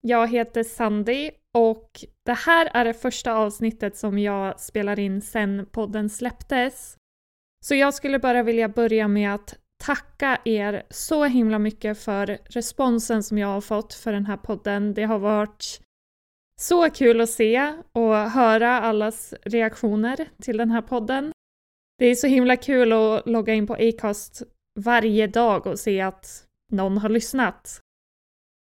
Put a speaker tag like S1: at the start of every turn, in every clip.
S1: Jag heter Sandy och det här är det första avsnittet som jag spelar in sen podden släpptes. Så jag skulle bara vilja börja med att tacka er så himla mycket för responsen som jag har fått för den här podden. Det har varit så kul att se och höra allas reaktioner till den här podden. Det är så himla kul att logga in på Acast varje dag och se att någon har lyssnat.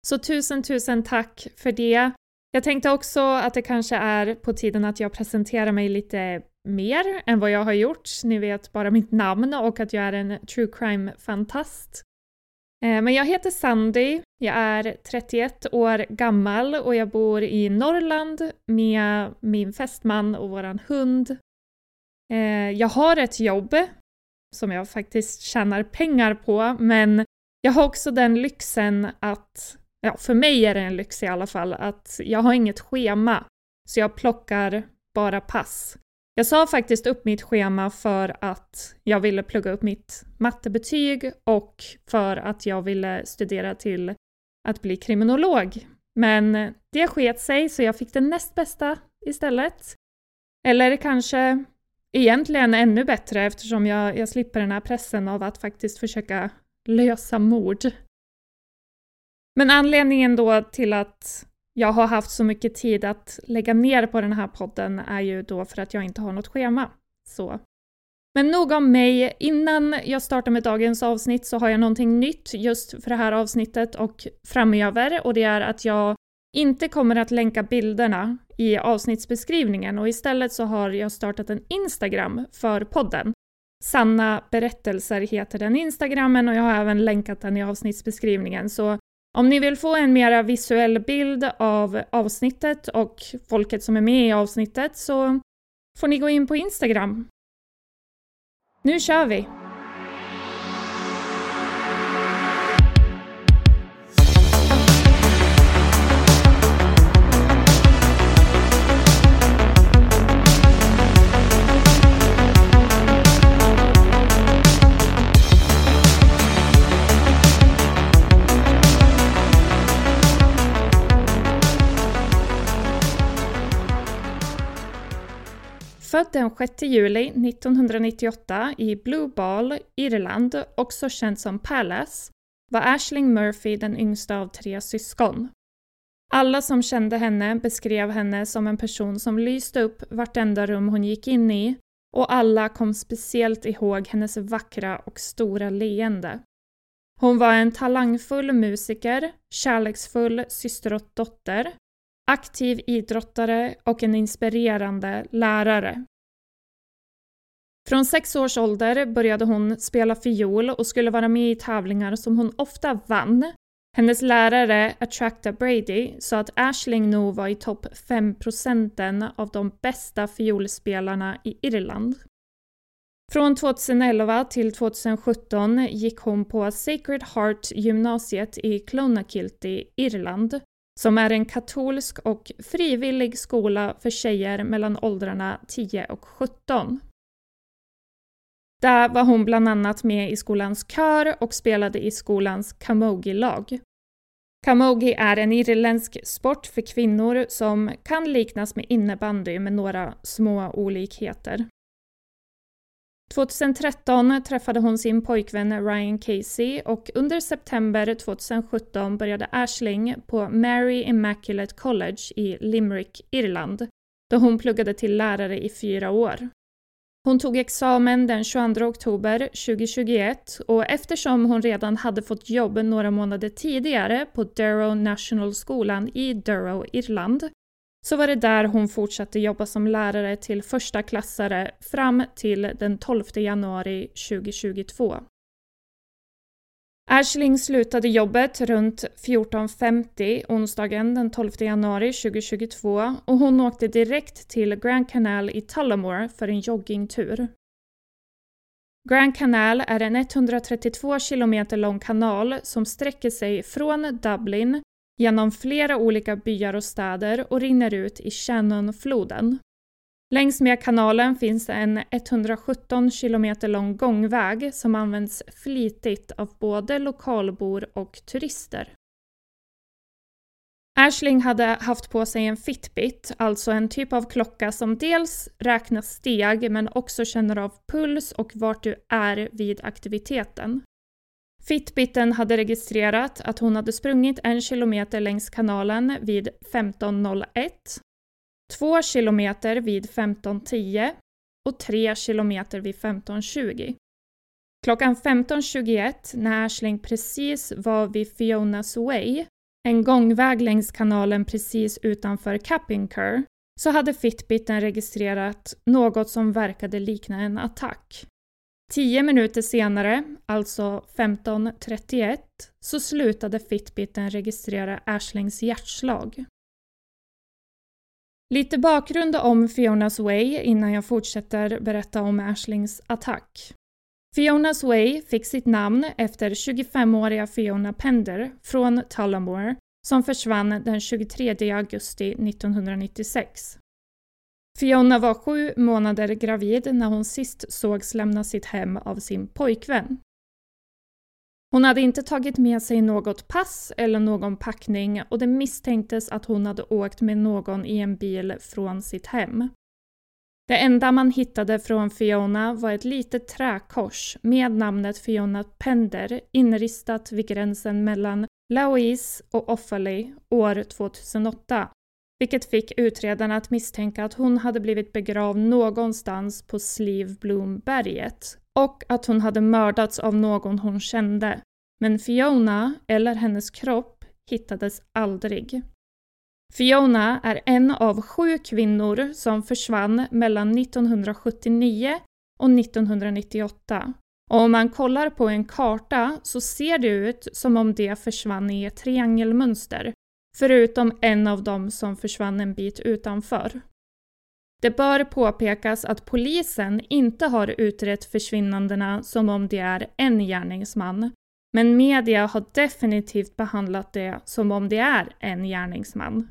S1: Så tusen, tusen tack för det. Jag tänkte också att det kanske är på tiden att jag presenterar mig lite mer än vad jag har gjort. Ni vet bara mitt namn och att jag är en true crime-fantast. Eh, men jag heter Sandy, jag är 31 år gammal och jag bor i Norrland med min fästman och våran hund. Eh, jag har ett jobb som jag faktiskt tjänar pengar på, men jag har också den lyxen att ja, för mig är det en lyx i alla fall, att jag har inget schema. Så jag plockar bara pass. Jag sa faktiskt upp mitt schema för att jag ville plugga upp mitt mattebetyg och för att jag ville studera till att bli kriminolog. Men det sket sig så jag fick det näst bästa istället. Eller kanske egentligen ännu bättre eftersom jag, jag slipper den här pressen av att faktiskt försöka lösa mord. Men anledningen då till att jag har haft så mycket tid att lägga ner på den här podden är ju då för att jag inte har något schema. Så. Men nog om mig. Innan jag startar med dagens avsnitt så har jag någonting nytt just för det här avsnittet och framöver och det är att jag inte kommer att länka bilderna i avsnittsbeskrivningen och istället så har jag startat en Instagram för podden. Sanna berättelser heter den Instagrammen och jag har även länkat den i avsnittsbeskrivningen så om ni vill få en mera visuell bild av avsnittet och folket som är med i avsnittet så får ni gå in på Instagram. Nu kör vi! Född den 6 juli 1998 i Blue Ball, Irland, också känd som Palace, var Ashling Murphy den yngsta av tre syskon. Alla som kände henne beskrev henne som en person som lyste upp vartenda rum hon gick in i och alla kom speciellt ihåg hennes vackra och stora leende. Hon var en talangfull musiker, kärleksfull syster och dotter, aktiv idrottare och en inspirerande lärare. Från sex års ålder började hon spela fiol och skulle vara med i tävlingar som hon ofta vann. Hennes lärare Attracta Brady sa att Ashling nog var i topp 5 procenten av de bästa fiolspelarna i Irland. Från 2011 till 2017 gick hon på Sacred Heart gymnasiet i Clonakilty, Irland, som är en katolsk och frivillig skola för tjejer mellan åldrarna 10 och 17. Där var hon bland annat med i skolans kör och spelade i skolans camogie-lag. Camogie är en irländsk sport för kvinnor som kan liknas med innebandy med några små olikheter. 2013 träffade hon sin pojkvän Ryan Casey och under september 2017 började Ashling på Mary Immaculate College i Limerick, Irland, då hon pluggade till lärare i fyra år. Hon tog examen den 22 oktober 2021 och eftersom hon redan hade fått jobb några månader tidigare på Durrow National Skolan i Durrow, Irland, så var det där hon fortsatte jobba som lärare till första klassare fram till den 12 januari 2022. Ashling slutade jobbet runt 14.50 onsdagen den 12 januari 2022 och hon åkte direkt till Grand Canal i Tullamore för en joggingtur. Grand Canal är en 132 kilometer lång kanal som sträcker sig från Dublin genom flera olika byar och städer och rinner ut i Shannonfloden. Längs med kanalen finns en 117 kilometer lång gångväg som används flitigt av både lokalbor och turister. Ashling hade haft på sig en Fitbit, alltså en typ av klocka som dels räknar steg men också känner av puls och vart du är vid aktiviteten. Fitbiten hade registrerat att hon hade sprungit en kilometer längs kanalen vid 15.01, två kilometer vid 15.10 och tre kilometer vid 15.20. Klockan 15.21 när Ashling precis var vid Fiona's Way, en gångväg längs kanalen precis utanför Cappinker, så hade Fitbiten registrerat något som verkade likna en attack. Tio minuter senare, alltså 15.31, så slutade Fitbiten registrera Ashlings hjärtslag. Lite bakgrund om Fionas Way innan jag fortsätter berätta om Ashlings attack. Fionas Way fick sitt namn efter 25-åriga Fiona Pender från Tullamore som försvann den 23 augusti 1996. Fiona var sju månader gravid när hon sist sågs lämna sitt hem av sin pojkvän. Hon hade inte tagit med sig något pass eller någon packning och det misstänktes att hon hade åkt med någon i en bil från sitt hem. Det enda man hittade från Fiona var ett litet träkors med namnet Fiona Pender inristat vid gränsen mellan Laois och Offaly år 2008 vilket fick utredarna att misstänka att hon hade blivit begravd någonstans på Slivblomberget och att hon hade mördats av någon hon kände. Men Fiona, eller hennes kropp, hittades aldrig. Fiona är en av sju kvinnor som försvann mellan 1979 och 1998. Och om man kollar på en karta så ser det ut som om det försvann i ett triangelmönster förutom en av dem som försvann en bit utanför. Det bör påpekas att polisen inte har utrett försvinnandena som om det är en gärningsman, men media har definitivt behandlat det som om det är en gärningsman.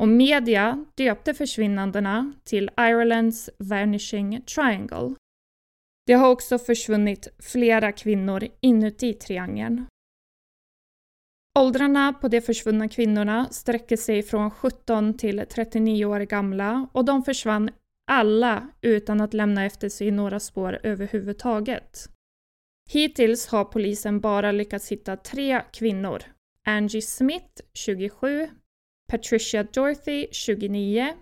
S1: Och media döpte försvinnandena till Irelands Vanishing Triangle. Det har också försvunnit flera kvinnor inuti triangeln. Åldrarna på de försvunna kvinnorna sträcker sig från 17 till 39 år gamla och de försvann alla utan att lämna efter sig några spår överhuvudtaget. Hittills har polisen bara lyckats hitta tre kvinnor. Angie Smith, 27, Patricia Dorothy, 29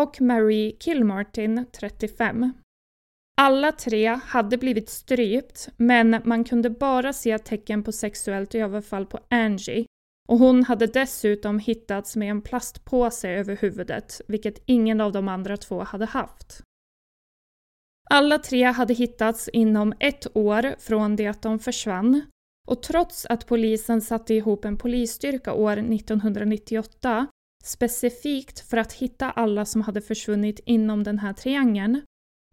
S1: och Marie Kilmartin, 35. Alla tre hade blivit strypt, men man kunde bara se tecken på sexuellt överfall på Angie och hon hade dessutom hittats med en plastpåse över huvudet, vilket ingen av de andra två hade haft. Alla tre hade hittats inom ett år från det att de försvann och trots att polisen satte ihop en polisstyrka år 1998 specifikt för att hitta alla som hade försvunnit inom den här triangeln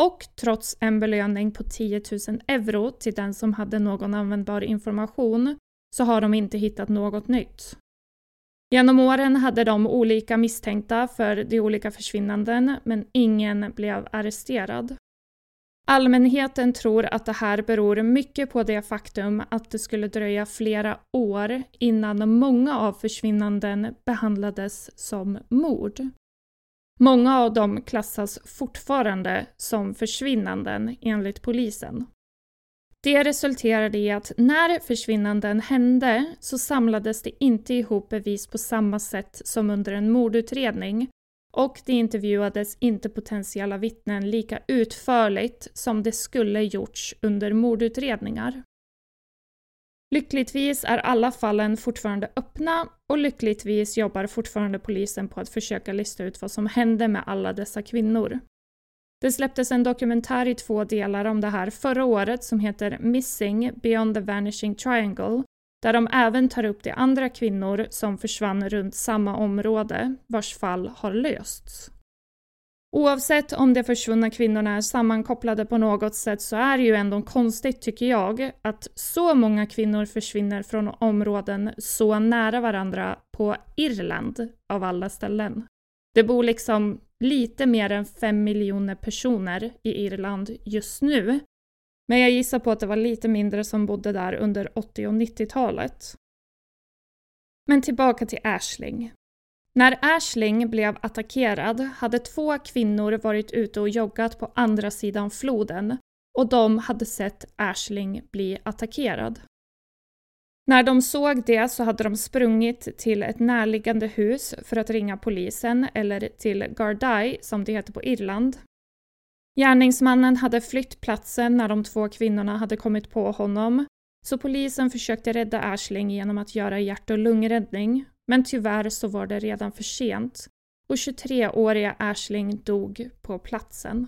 S1: och trots en belöning på 10 000 euro till den som hade någon användbar information så har de inte hittat något nytt. Genom åren hade de olika misstänkta för de olika försvinnanden men ingen blev arresterad. Allmänheten tror att det här beror mycket på det faktum att det skulle dröja flera år innan många av försvinnanden behandlades som mord. Många av dem klassas fortfarande som försvinnanden enligt polisen. Det resulterade i att när försvinnanden hände så samlades det inte ihop bevis på samma sätt som under en mordutredning och det intervjuades inte potentiella vittnen lika utförligt som det skulle gjorts under mordutredningar. Lyckligtvis är alla fallen fortfarande öppna och lyckligtvis jobbar fortfarande polisen på att försöka lista ut vad som hände med alla dessa kvinnor. Det släpptes en dokumentär i två delar om det här förra året som heter Missing Beyond the Vanishing Triangle där de även tar upp de andra kvinnor som försvann runt samma område vars fall har lösts. Oavsett om de försvunna kvinnorna är sammankopplade på något sätt så är det ju ändå konstigt, tycker jag, att så många kvinnor försvinner från områden så nära varandra på Irland, av alla ställen. Det bor liksom lite mer än fem miljoner personer i Irland just nu. Men jag gissar på att det var lite mindre som bodde där under 80 och 90-talet. Men tillbaka till Ashling. När Ashling blev attackerad hade två kvinnor varit ute och joggat på andra sidan floden och de hade sett Ashling bli attackerad. När de såg det så hade de sprungit till ett närliggande hus för att ringa polisen, eller till Gardai, som det heter på Irland. Gärningsmannen hade flytt platsen när de två kvinnorna hade kommit på honom, så polisen försökte rädda Ashling genom att göra hjärt och lungräddning, men tyvärr så var det redan för sent och 23-åriga Ashling dog på platsen.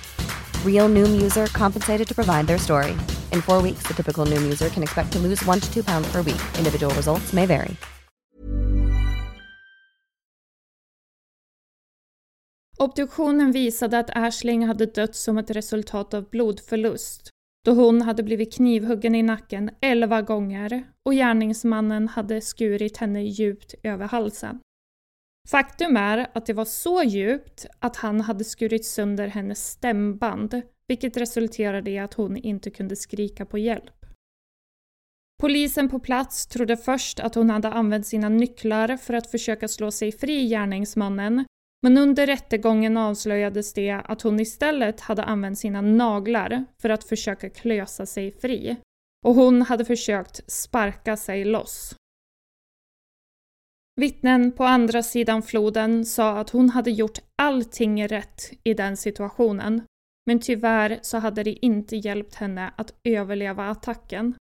S2: Real Noom user compensated to provide their story. In four weeks, the typical Noom user can expect to lose one to two pounds per week. Individual results may vary.
S1: Obduktionen visade att Ashling hade dött som ett resultat av blodförlust då hon hade blivit knivhuggen i nacken elva gånger och gärningsmannen hade skurit henne djupt över halsen. Faktum är att det var så djupt att han hade skurit sönder hennes stämband vilket resulterade i att hon inte kunde skrika på hjälp. Polisen på plats trodde först att hon hade använt sina nycklar för att försöka slå sig fri gärningsmannen, men under rättegången avslöjades det att hon istället hade använt sina naglar för att försöka klösa sig fri. Och hon hade försökt sparka sig loss. Vittnen på andra sidan floden sa att hon hade gjort allting rätt i den situationen men tyvärr så hade det inte hjälpt henne att överleva attacken.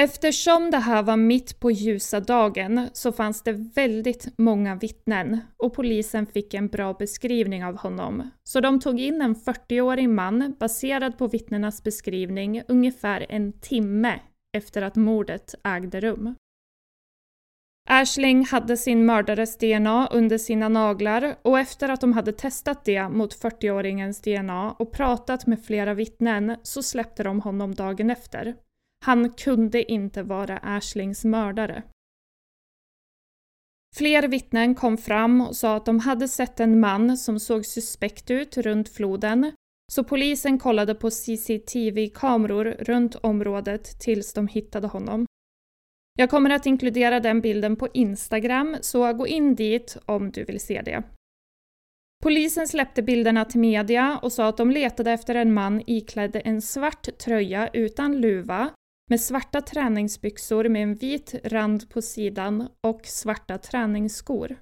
S1: Eftersom det här var mitt på ljusa dagen så fanns det väldigt många vittnen och polisen fick en bra beskrivning av honom. Så de tog in en 40-årig man baserad på vittnenas beskrivning ungefär en timme efter att mordet ägde rum. Ashling hade sin mördares DNA under sina naglar och efter att de hade testat det mot 40-åringens DNA och pratat med flera vittnen så släppte de honom dagen efter. Han kunde inte vara Ashlings mördare. Fler vittnen kom fram och sa att de hade sett en man som såg suspekt ut runt floden, så polisen kollade på CCTV-kameror runt området tills de hittade honom. Jag kommer att inkludera den bilden på Instagram, så gå in dit om du vill se det. Polisen släppte bilderna till media och sa att de letade efter en man iklädd en svart tröja utan luva med svarta träningsbyxor med en vit rand på sidan och svarta träningsskor.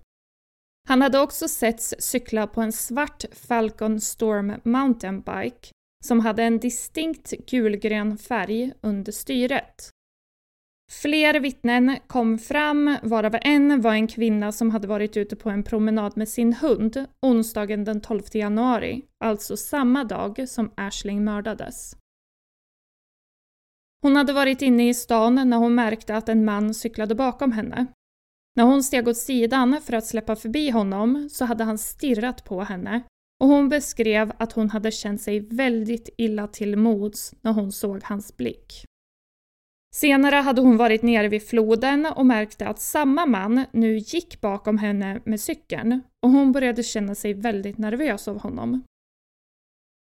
S1: Han hade också setts cykla på en svart Falcon Storm mountainbike som hade en distinkt gulgrön färg under styret. Fler vittnen kom fram, varav en var en kvinna som hade varit ute på en promenad med sin hund onsdagen den 12 januari, alltså samma dag som Ashling mördades. Hon hade varit inne i stan när hon märkte att en man cyklade bakom henne. När hon steg åt sidan för att släppa förbi honom så hade han stirrat på henne och hon beskrev att hon hade känt sig väldigt illa till mods när hon såg hans blick. Senare hade hon varit nere vid floden och märkte att samma man nu gick bakom henne med cykeln och hon började känna sig väldigt nervös av honom.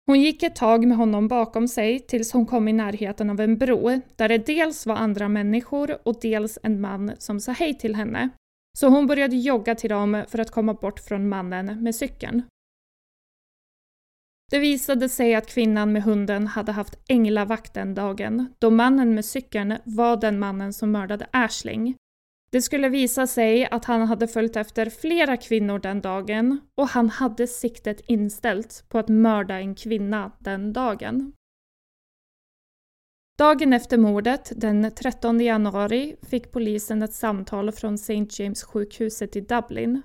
S1: Hon gick ett tag med honom bakom sig tills hon kom i närheten av en bro där det dels var andra människor och dels en man som sa hej till henne. Så hon började jogga till dem för att komma bort från mannen med cykeln. Det visade sig att kvinnan med hunden hade haft änglavakt den dagen då mannen med cykeln var den mannen som mördade Ashling det skulle visa sig att han hade följt efter flera kvinnor den dagen och han hade siktet inställt på att mörda en kvinna den dagen. Dagen efter mordet, den 13 januari, fick polisen ett samtal från St. James sjukhuset i Dublin.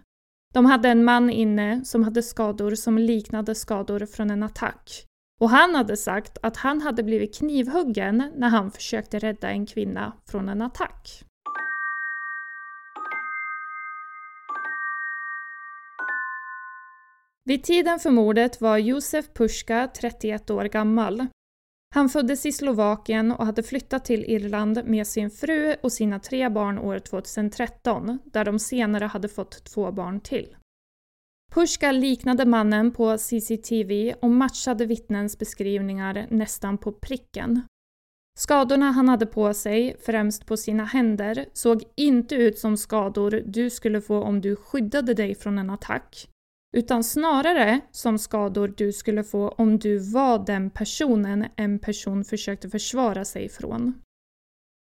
S1: De hade en man inne som hade skador som liknade skador från en attack. Och han hade sagt att han hade blivit knivhuggen när han försökte rädda en kvinna från en attack. Vid tiden för mordet var Josef Pushka 31 år gammal. Han föddes i Slovakien och hade flyttat till Irland med sin fru och sina tre barn år 2013, där de senare hade fått två barn till. Pushka liknade mannen på CCTV och matchade vittnens beskrivningar nästan på pricken. Skadorna han hade på sig, främst på sina händer, såg inte ut som skador du skulle få om du skyddade dig från en attack, utan snarare som skador du skulle få om du var den personen en person försökte försvara sig från.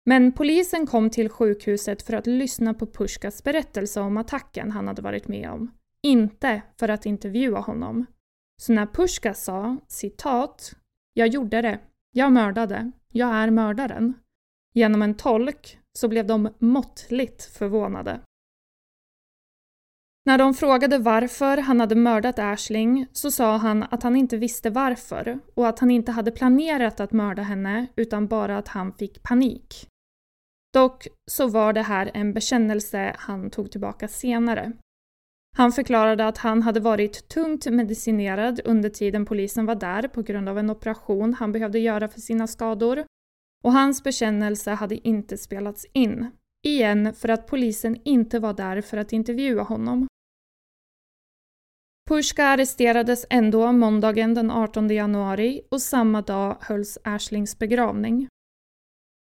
S1: Men polisen kom till sjukhuset för att lyssna på Pushkas berättelse om attacken han hade varit med om, inte för att intervjua honom. Så när Pushka sa citat “Jag gjorde det, jag mördade, jag är mördaren” genom en tolk så blev de måttligt förvånade. När de frågade varför han hade mördat Ashling så sa han att han inte visste varför och att han inte hade planerat att mörda henne utan bara att han fick panik. Dock så var det här en bekännelse han tog tillbaka senare. Han förklarade att han hade varit tungt medicinerad under tiden polisen var där på grund av en operation han behövde göra för sina skador och hans bekännelse hade inte spelats in. Igen för att polisen inte var där för att intervjua honom. Pushka arresterades ändå måndagen den 18 januari och samma dag hölls Ashlings begravning.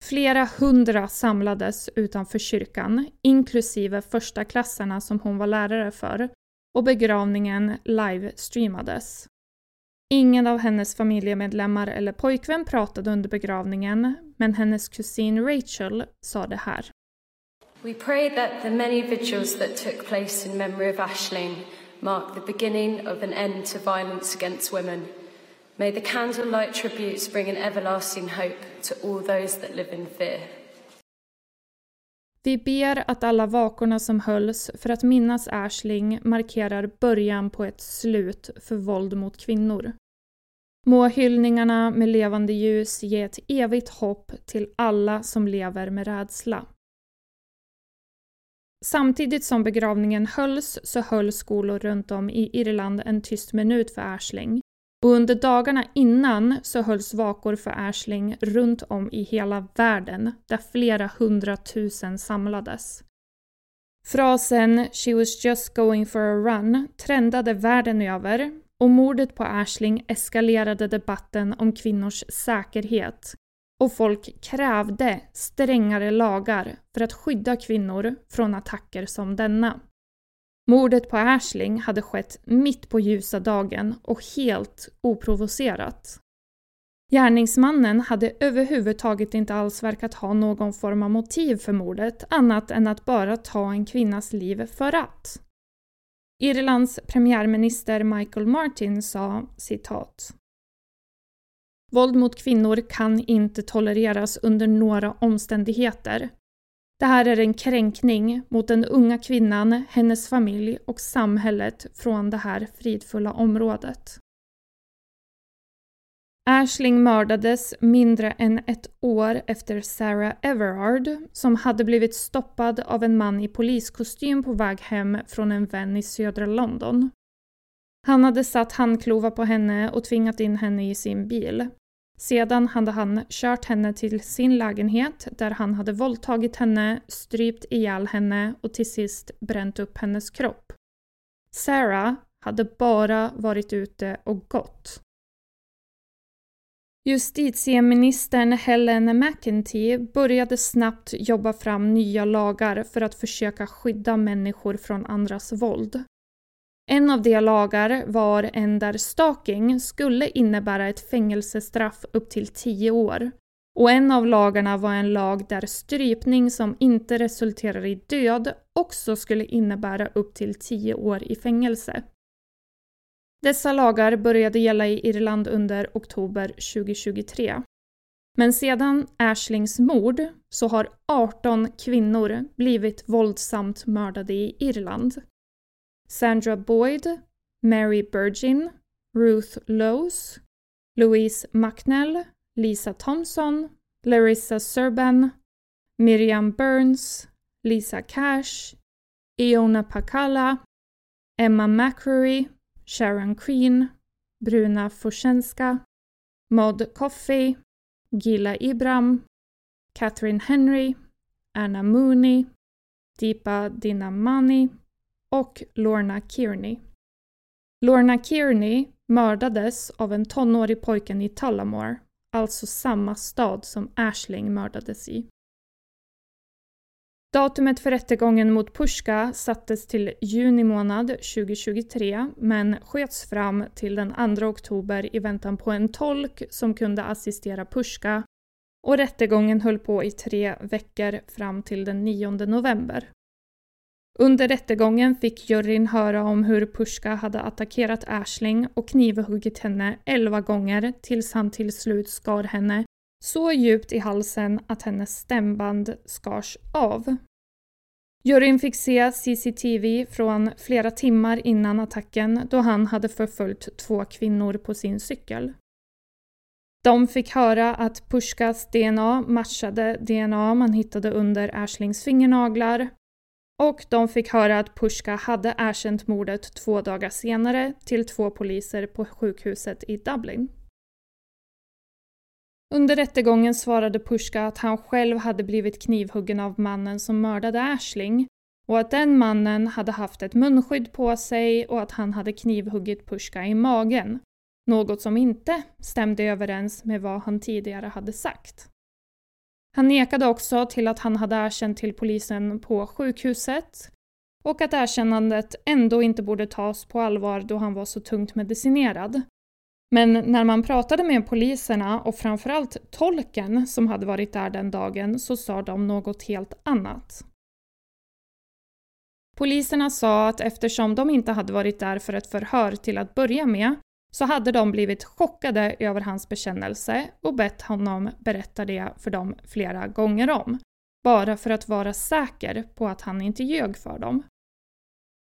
S1: Flera hundra samlades utanför kyrkan, inklusive första klassarna som hon var lärare för, och begravningen livestreamades. Ingen av hennes familjemedlemmar eller pojkvän pratade under begravningen, men hennes kusin Rachel sa det här.
S3: We pray that the many vigils that took place in memory of Ashling mark the beginning of an end to violence against women. May the candlelight tributes bring an everlasting hope to all those that live in fear.
S1: Vi ber att alla vakorna som hölls för att minnas Ashling markerar början på ett slut för våld mot kvinnor. Må hyllningarna med levande ljus ge ett evigt hopp till alla som lever med rädsla. Samtidigt som begravningen hölls så höll skolor runt om i Irland en tyst minut för Ashling. Och under dagarna innan så hölls vakor för Ashling runt om i hela världen där flera hundratusen samlades. Frasen “She was just going for a run” trendade världen över och mordet på Ashling eskalerade debatten om kvinnors säkerhet och folk krävde strängare lagar för att skydda kvinnor från attacker som denna. Mordet på Ashling hade skett mitt på ljusa dagen och helt oprovocerat. Gärningsmannen hade överhuvudtaget inte alls verkat ha någon form av motiv för mordet annat än att bara ta en kvinnas liv för att. Irlands premiärminister Michael Martin sa citat Våld mot kvinnor kan inte tolereras under några omständigheter. Det här är en kränkning mot den unga kvinnan, hennes familj och samhället från det här fridfulla området. Ashling mördades mindre än ett år efter Sarah Everard som hade blivit stoppad av en man i poliskostym på väg hem från en vän i södra London. Han hade satt handklovar på henne och tvingat in henne i sin bil. Sedan hade han kört henne till sin lägenhet där han hade våldtagit henne, strypt ihjäl henne och till sist bränt upp hennes kropp. Sarah hade bara varit ute och gått. Justitieministern Helen McEntee började snabbt jobba fram nya lagar för att försöka skydda människor från andras våld. En av de lagar var en där stalking skulle innebära ett fängelsestraff upp till 10 år. Och en av lagarna var en lag där strypning som inte resulterar i död också skulle innebära upp till 10 år i fängelse. Dessa lagar började gälla i Irland under oktober 2023. Men sedan Ashlings mord så har 18 kvinnor blivit våldsamt mördade i Irland. Sandra Boyd, Mary Burgin, Ruth Lowes, Louise Macknell, Lisa Thompson, Larissa Serban, Miriam Burns, Lisa Cash, Iona Pakala, Emma McCreary, Sharon Queen, Bruna Forsenska, Maud Coffey, Gila Ibram, Catherine Henry, Anna Mooney, Deepa Dinamani och Lorna Kearney. Lorna Kearney mördades av en tonårig pojken i Tullamore, alltså samma stad som Ashling mördades i. Datumet för rättegången mot Pushka sattes till juni månad 2023 men sköts fram till den 2 oktober i väntan på en tolk som kunde assistera Pushka och rättegången höll på i tre veckor fram till den 9 november. Under rättegången fick juryn höra om hur Pushka hade attackerat Ashling och knivhuggit henne elva gånger tills han till slut skar henne så djupt i halsen att hennes stämband skars av. Juryn fick se CCTV från flera timmar innan attacken då han hade förföljt två kvinnor på sin cykel. De fick höra att Pushkas DNA matchade DNA man hittade under Ashlings fingernaglar och de fick höra att Pushka hade erkänt mordet två dagar senare till två poliser på sjukhuset i Dublin. Under rättegången svarade Pushka att han själv hade blivit knivhuggen av mannen som mördade Ashling och att den mannen hade haft ett munskydd på sig och att han hade knivhuggit Pushka i magen. Något som inte stämde överens med vad han tidigare hade sagt. Han nekade också till att han hade erkänt till polisen på sjukhuset och att erkännandet ändå inte borde tas på allvar då han var så tungt medicinerad. Men när man pratade med poliserna och framförallt tolken som hade varit där den dagen så sa de något helt annat. Poliserna sa att eftersom de inte hade varit där för ett förhör till att börja med så hade de blivit chockade över hans bekännelse och bett honom berätta det för dem flera gånger om. bara för att vara säker på att han inte ljög för dem.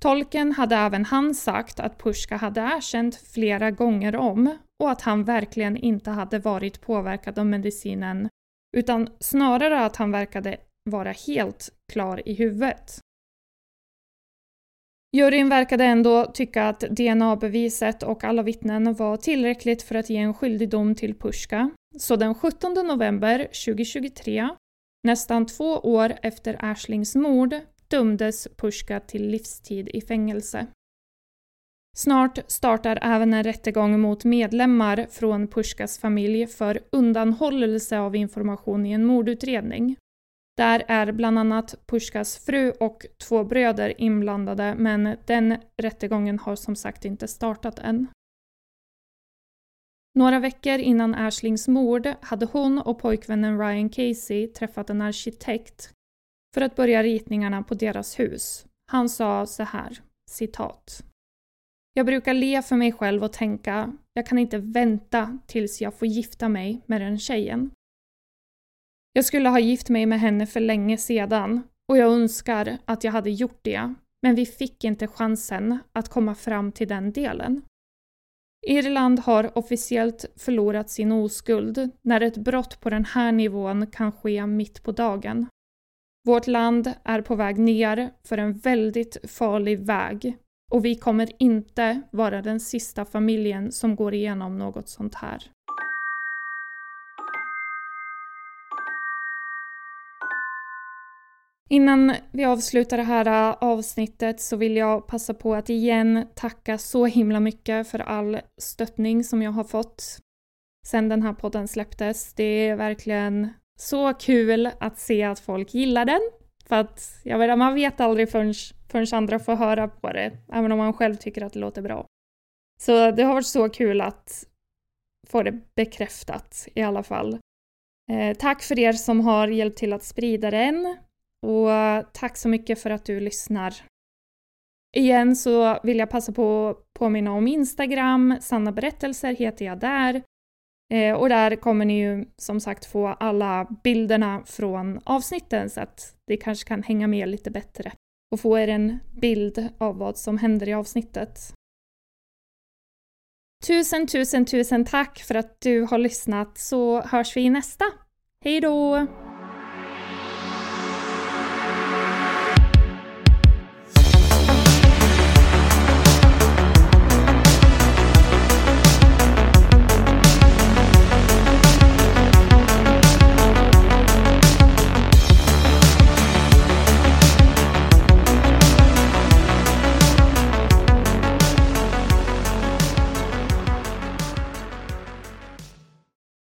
S1: Tolken hade även han sagt att Pushka hade erkänt flera gånger om och att han verkligen inte hade varit påverkad av medicinen utan snarare att han verkade vara helt klar i huvudet. Juryn verkade ändå tycka att DNA-beviset och alla vittnen var tillräckligt för att ge en skyldig dom till Pushka. Så den 17 november 2023, nästan två år efter Ashlings mord, dömdes Pushka till livstid i fängelse. Snart startar även en rättegång mot medlemmar från Pushkas familj för undanhållelse av information i en mordutredning. Där är bland annat Pushkas fru och två bröder inblandade men den rättegången har som sagt inte startat än. Några veckor innan Ashlings mord hade hon och pojkvännen Ryan Casey träffat en arkitekt för att börja ritningarna på deras hus. Han sa så här, citat. Jag brukar le för mig själv och tänka, jag kan inte vänta tills jag får gifta mig med den tjejen. Jag skulle ha gift mig med henne för länge sedan och jag önskar att jag hade gjort det, men vi fick inte chansen att komma fram till den delen. Irland har officiellt förlorat sin oskuld när ett brott på den här nivån kan ske mitt på dagen. Vårt land är på väg ner för en väldigt farlig väg och vi kommer inte vara den sista familjen som går igenom något sånt här. Innan vi avslutar det här äh, avsnittet så vill jag passa på att igen tacka så himla mycket för all stöttning som jag har fått sen den här podden släpptes. Det är verkligen så kul att se att folk gillar den. För att jag vet, man vet aldrig förrän, förrän andra får höra på det, även om man själv tycker att det låter bra. Så det har varit så kul att få det bekräftat i alla fall. Eh, tack för er som har hjälpt till att sprida den. Och eh, tack så mycket för att du lyssnar. Igen så vill jag passa på att påminna om Instagram, Sanna berättelser heter jag där. Eh, och där kommer ni ju som sagt få alla bilderna från avsnitten så att det kanske kan hänga med lite bättre och få er en bild av vad som händer i avsnittet. Tusen, tusen, tusen tack för att du har lyssnat så hörs vi i nästa. Hej då!